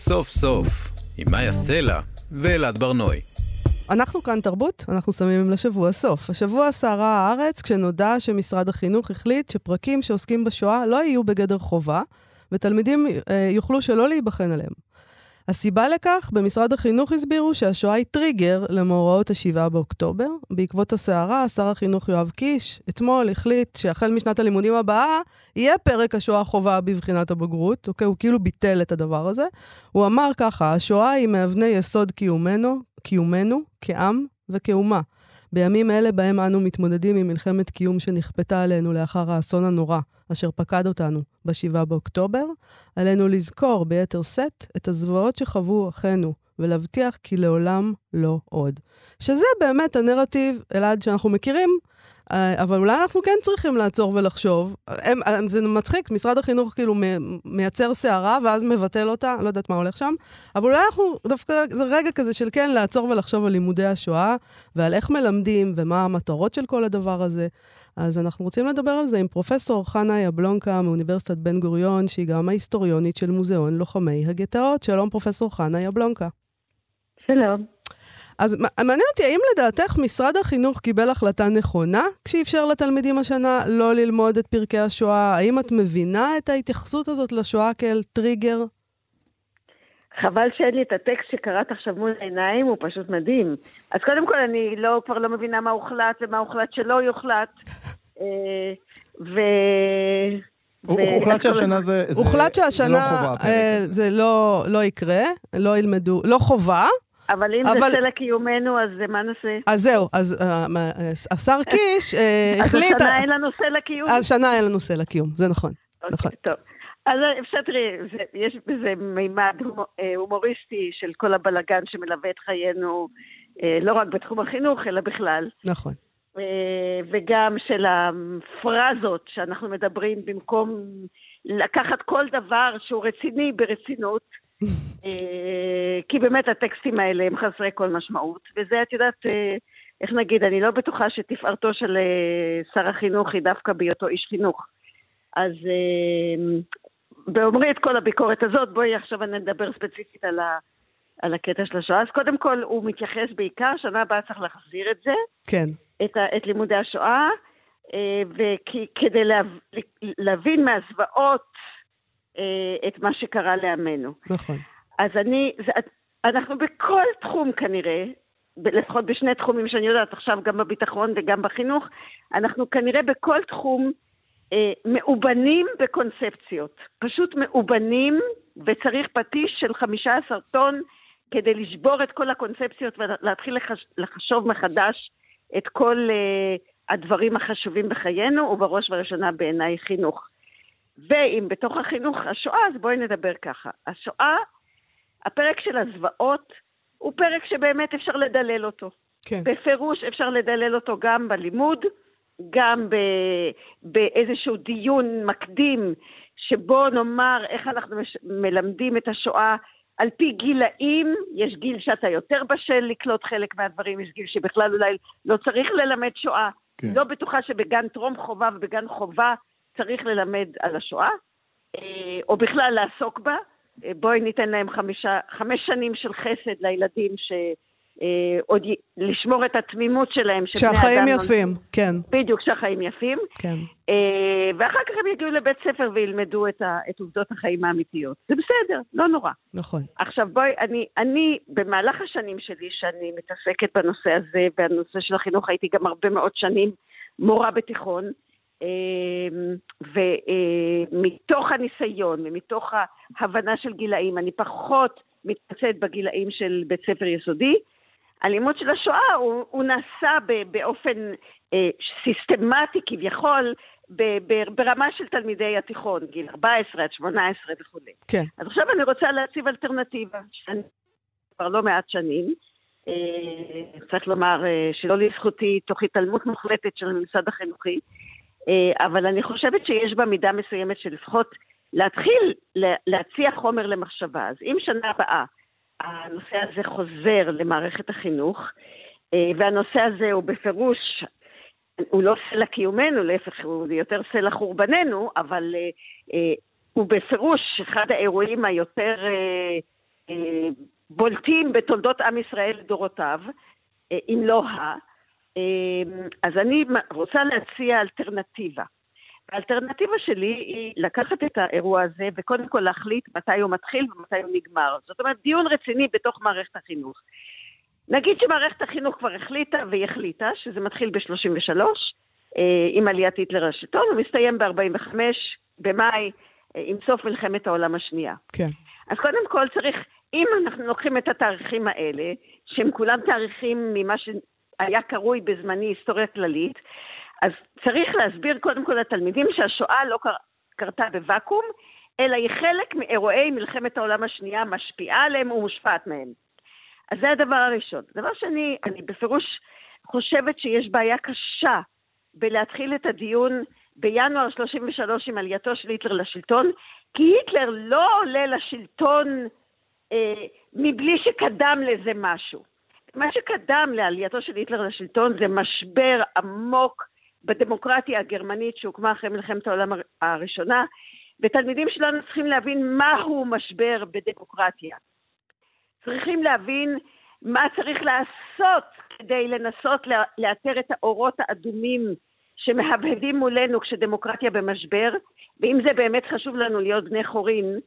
סוף סוף, עם מאיה סלע ואלעד ברנועי. אנחנו כאן תרבות, אנחנו שמים לשבוע סוף. השבוע סערה הארץ כשנודע שמשרד החינוך החליט שפרקים שעוסקים בשואה לא יהיו בגדר חובה, ותלמידים אה, יוכלו שלא להיבחן עליהם. הסיבה לכך, במשרד החינוך הסבירו שהשואה היא טריגר למאורעות ה-7 באוקטובר. בעקבות הסערה, שר החינוך יואב קיש אתמול החליט שהחל משנת הלימודים הבאה יהיה פרק השואה חובה בבחינת הבגרות, אוקיי? הוא כאילו ביטל את הדבר הזה. הוא אמר ככה, השואה היא מאבני יסוד קיומנו, קיומנו כעם וכאומה. בימים אלה בהם אנו מתמודדים עם מלחמת קיום שנכפתה עלינו לאחר האסון הנורא אשר פקד אותנו ב-7 באוקטובר, עלינו לזכור ביתר שאת את הזוועות שחוו אחינו, ולהבטיח כי לעולם לא עוד. שזה באמת הנרטיב, אלעד, שאנחנו מכירים, אבל אולי אנחנו כן צריכים לעצור ולחשוב. הם, הם, זה מצחיק, משרד החינוך כאילו מייצר סערה ואז מבטל אותה, לא יודעת מה הולך שם, אבל אולי אנחנו דווקא, זה רגע כזה של כן לעצור ולחשוב על לימודי השואה, ועל איך מלמדים ומה המטרות של כל הדבר הזה. אז אנחנו רוצים לדבר על זה עם פרופסור חנה יבלונקה מאוניברסיטת בן גוריון, שהיא גם ההיסטוריונית של מוזיאון לוחמי הגטאות. שלום, פרופסור חנה יבלונקה. שלום. אז מעניין אותי, האם לדעתך משרד החינוך קיבל החלטה נכונה כשאפשר לתלמידים השנה לא ללמוד את פרקי השואה? האם את מבינה את ההתייחסות הזאת לשואה כאל טריגר? חבל שאין לי את הטקסט שקראת עכשיו מול העיניים, הוא פשוט מדהים. אז קודם כל, אני לא, כבר לא מבינה מה הוחלט ומה הוחלט שלא יוחלט. אה, ו... הוחלט שהשנה זה, זה הוחלט שהשנה לא חובה, אה, זה לא, לא יקרה, לא ילמדו, לא חובה, אבל אם אבל... זה סלע קיומנו, אז מה נעשה? אז זהו, אז uh, השר קיש החליט... אז השנה אין לנו סלע קיום? השנה אין לנו סלע קיום, זה נכון. אוקיי, נכון. טוב. אז אפשר, תראי, יש בזה מימד הומוריסטי של כל הבלגן שמלווה את חיינו, לא רק בתחום החינוך, אלא בכלל. נכון. וגם של הפרזות שאנחנו מדברים במקום לקחת כל דבר שהוא רציני ברצינות. אה, כי באמת הטקסטים האלה הם חסרי כל משמעות, וזה, את יודעת, אה, איך נגיד, אני לא בטוחה שתפארתו של אה, שר החינוך היא דווקא בהיותו איש חינוך. אז באומרי את כל הביקורת הזאת, בואי עכשיו אני אדבר ספציפית על, ה, על הקטע של השואה. אז קודם כל, הוא מתייחס בעיקר, שנה הבאה צריך להחזיר את זה. כן. את, ה, את לימודי השואה, וכדי לה, להבין מהזוועות את מה שקרה לעמנו. נכון. אז אני, זה, אנחנו בכל תחום כנראה, לפחות בשני תחומים שאני יודעת, עכשיו גם בביטחון וגם בחינוך, אנחנו כנראה בכל תחום אה, מאובנים בקונספציות. פשוט מאובנים, וצריך פטיש של 15 טון כדי לשבור את כל הקונספציות ולהתחיל לחש, לחשוב מחדש את כל אה, הדברים החשובים בחיינו, ובראש ובראשונה בעיניי חינוך. ואם בתוך החינוך השואה, אז בואי נדבר ככה. השואה, הפרק של הזוועות, הוא פרק שבאמת אפשר לדלל אותו. כן. בפירוש אפשר לדלל אותו גם בלימוד, גם ב, באיזשהו דיון מקדים, שבו נאמר איך אנחנו מש, מלמדים את השואה על פי גילאים, יש גיל שאתה יותר בשל לקלוט חלק מהדברים, יש גיל שבכלל אולי לא צריך ללמד שואה. כן. לא בטוחה שבגן טרום חובה ובגן חובה צריך ללמד על השואה, אה, או בכלל לעסוק בה. אה, בואי ניתן להם חמישה, חמש שנים של חסד לילדים ש... אה, עוד י... לשמור את התמימות שלהם. שהחיים יפים, לא... כן. בדיוק, שהחיים יפים. כן. אה, ואחר כך הם יגיעו לבית ספר וילמדו את, ה... את עובדות החיים האמיתיות. זה בסדר, לא נורא. נכון. עכשיו בואי, אני, אני במהלך השנים שלי, שאני מתעסקת בנושא הזה, והנושא של החינוך, הייתי גם הרבה מאוד שנים מורה בתיכון. אמ, ומתוך הניסיון ומתוך ההבנה של גילאים, אני פחות מתמצאת בגילאים של בית ספר יסודי. הלימוד של השואה הוא, הוא נעשה באופן אה, סיסטמטי כביכול ב, ב, ברמה של תלמידי התיכון, גיל 14 עד 18 וכולי. כן. אז עכשיו אני רוצה להציב אלטרנטיבה, שאני כבר לא מעט שנים. אה, צריך לומר אה, שלא לזכותי, תוך התעלמות מוחלטת של הממסד החינוכי, אבל אני חושבת שיש בה מידה מסוימת של להתחיל להציע חומר למחשבה. אז אם שנה הבאה הנושא הזה חוזר למערכת החינוך, אה, והנושא הזה הוא בפירוש, הוא לא סלע קיומנו, להפך, הוא יותר סלע חורבננו, אבל אה, הוא בפירוש אחד האירועים היותר בולטים בתולדות עם ישראל לדורותיו, אם לא ה... אז אני רוצה להציע אלטרנטיבה. האלטרנטיבה שלי היא לקחת את האירוע הזה וקודם כל להחליט מתי הוא מתחיל ומתי הוא נגמר. זאת אומרת, דיון רציני בתוך מערכת החינוך. נגיד שמערכת החינוך כבר החליטה והיא החליטה שזה מתחיל ב-33 אה, עם עליית היטלר לשלטון ומסתיים ב-45 במאי אה, עם סוף מלחמת העולם השנייה. כן. אז קודם כל צריך, אם אנחנו לוקחים את התאריכים האלה, שהם כולם תאריכים ממה שהיה קרוי בזמני היסטוריה כללית, אז צריך להסביר קודם כל לתלמידים שהשואה לא קר... קרתה בוואקום, אלא היא חלק מאירועי מלחמת העולם השנייה, משפיעה עליהם ומושפעת מהם. אז זה הדבר הראשון. דבר שני, אני בפירוש חושבת שיש בעיה קשה בלהתחיל את הדיון בינואר 33 עם עלייתו של היטלר לשלטון, כי היטלר לא עולה לשלטון אה, מבלי שקדם לזה משהו. מה שקדם לעלייתו של היטלר לשלטון זה משבר עמוק בדמוקרטיה הגרמנית שהוקמה אחרי מלחמת העולם הראשונה, ותלמידים שלנו צריכים להבין מהו משבר בדמוקרטיה. צריכים להבין מה צריך לעשות כדי לנסות לאתר את האורות האדומים שמהבהבים מולנו כשדמוקרטיה במשבר, ואם זה באמת חשוב לנו להיות בני חורין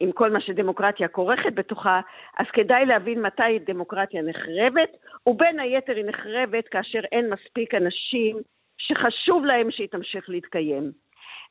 עם כל מה שדמוקרטיה כורכת בתוכה, אז כדאי להבין מתי דמוקרטיה נחרבת, ובין היתר היא נחרבת כאשר אין מספיק אנשים שחשוב להם שהיא תמשיך להתקיים.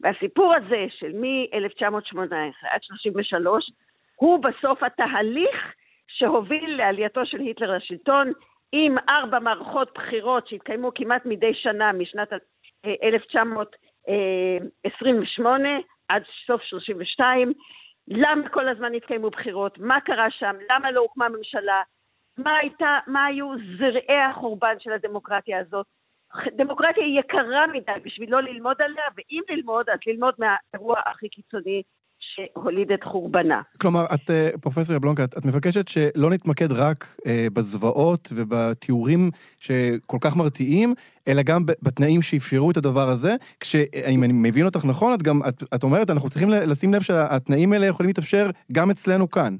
והסיפור הזה של מ-1918 עד 33 הוא בסוף התהליך שהוביל לעלייתו של היטלר לשלטון עם ארבע מערכות בחירות שהתקיימו כמעט מדי שנה משנת 1928 עד סוף 32. למה כל הזמן התקיימו בחירות? מה קרה שם? למה לא הוקמה ממשלה? מה, הייתה, מה היו זרעי החורבן של הדמוקרטיה הזאת? דמוקרטיה היא יקרה מדי בשביל לא ללמוד עליה, ואם ללמוד, אז ללמוד מהאירוע הכי קיצוני שהוליד את חורבנה. כלומר, את, אה, פרופסור יבלונקה, את, את מבקשת שלא נתמקד רק אה, בזוועות ובתיאורים שכל כך מרתיעים, אלא גם בתנאים שאפשרו את הדבר הזה, כשאם אני מבין אותך נכון, את גם, את, את אומרת, אנחנו צריכים לשים לב שהתנאים האלה יכולים להתאפשר גם אצלנו כאן.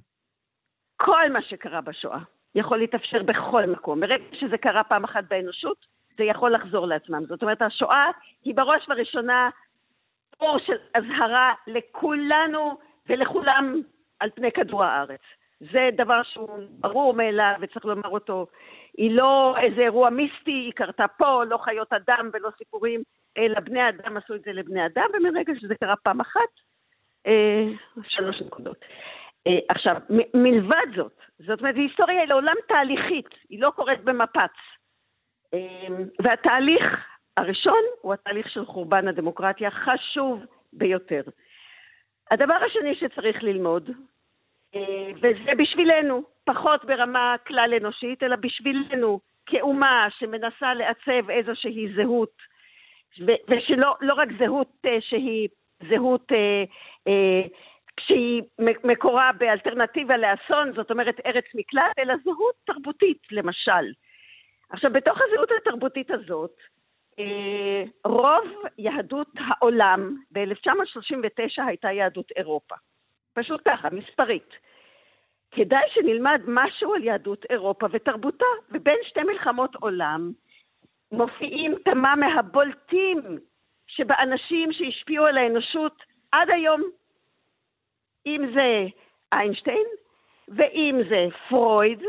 כל מה שקרה בשואה יכול להתאפשר בכל מקום. ברגע שזה קרה פעם אחת באנושות, זה יכול לחזור לעצמם. זאת אומרת, השואה היא בראש ובראשונה אור של אזהרה לכולנו ולכולם על פני כדור הארץ. זה דבר שהוא ברור מאליו וצריך לומר אותו. היא לא איזה אירוע מיסטי, היא קרתה פה, לא חיות אדם ולא סיפורים, אלא בני אדם עשו את זה לבני אדם, ומרגע שזה קרה פעם אחת, אה, שלוש נקודות. אה, עכשיו, מ- מלבד זאת, זאת אומרת, היסטוריה היא לעולם תהליכית, היא לא קורית במפץ. אה, והתהליך הראשון הוא התהליך של חורבן הדמוקרטיה, חשוב ביותר. הדבר השני שצריך ללמוד, אה, וזה בשבילנו, פחות ברמה כלל אנושית, אלא בשבילנו, כאומה שמנסה לעצב איזושהי זהות, ושלא לא רק זהות אה, שהיא זהות אה, שהיא מקורה באלטרנטיבה לאסון, זאת אומרת ארץ מקלט, אלא זהות תרבותית, למשל. עכשיו, בתוך הזהות התרבותית הזאת, רוב יהדות העולם ב-1939 הייתה יהדות אירופה. פשוט ככה, מספרית. כדאי שנלמד משהו על יהדות אירופה ותרבותה, ובין שתי מלחמות עולם מופיעים כמה מהבולטים שבאנשים שהשפיעו על האנושות עד היום, אם זה איינשטיין, ואם זה פרויד,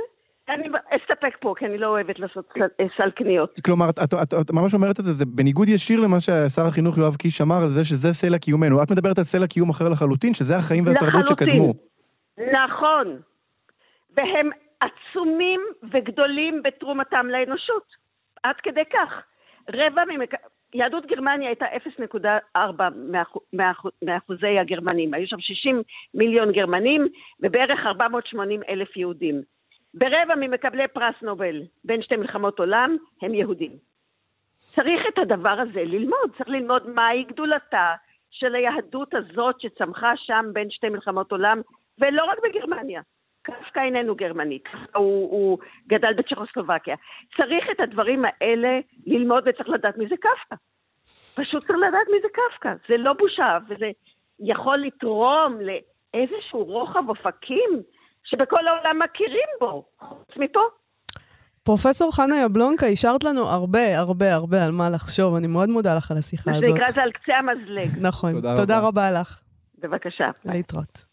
אני אסתפק פה, כי אני לא אוהבת לעשות סל קניות. כלומר, את, את, את, את ממש אומרת את זה, זה בניגוד ישיר למה ששר החינוך יואב קיש אמר על זה שזה סלע קיומנו. את מדברת על סלע קיום אחר לחלוטין, שזה החיים והתרבות שקדמו. נכון. והם עצומים וגדולים בתרומתם לאנושות. עד כדי כך. רבע ממק... יהדות גרמניה הייתה 0.4 מאחוזי הגרמנים. היו שם 60 מיליון גרמנים ובערך 480 אלף יהודים. ברבע ממקבלי פרס נובל בין שתי מלחמות עולם הם יהודים. צריך את הדבר הזה ללמוד, צריך ללמוד מהי גדולתה של היהדות הזאת שצמחה שם בין שתי מלחמות עולם, ולא רק בגרמניה. קפקא איננו גרמני, הוא, הוא גדל בצ'כוסלובקיה. צריך את הדברים האלה ללמוד וצריך לדעת מי זה קפקא. פשוט צריך לדעת מי זה קפקא. זה לא בושה, וזה יכול לתרום לאיזשהו רוחב אופקים שבכל העולם מכירים בו, חוץ מפה. פרופסור חנה יבלונקה, השארת לנו הרבה, הרבה, הרבה על מה לחשוב. אני מאוד מודה לך על השיחה מה הזאת. שנקרא זה על קצה המזלג. נכון. תודה תודה רבה. רבה לך. בבקשה. להתראות.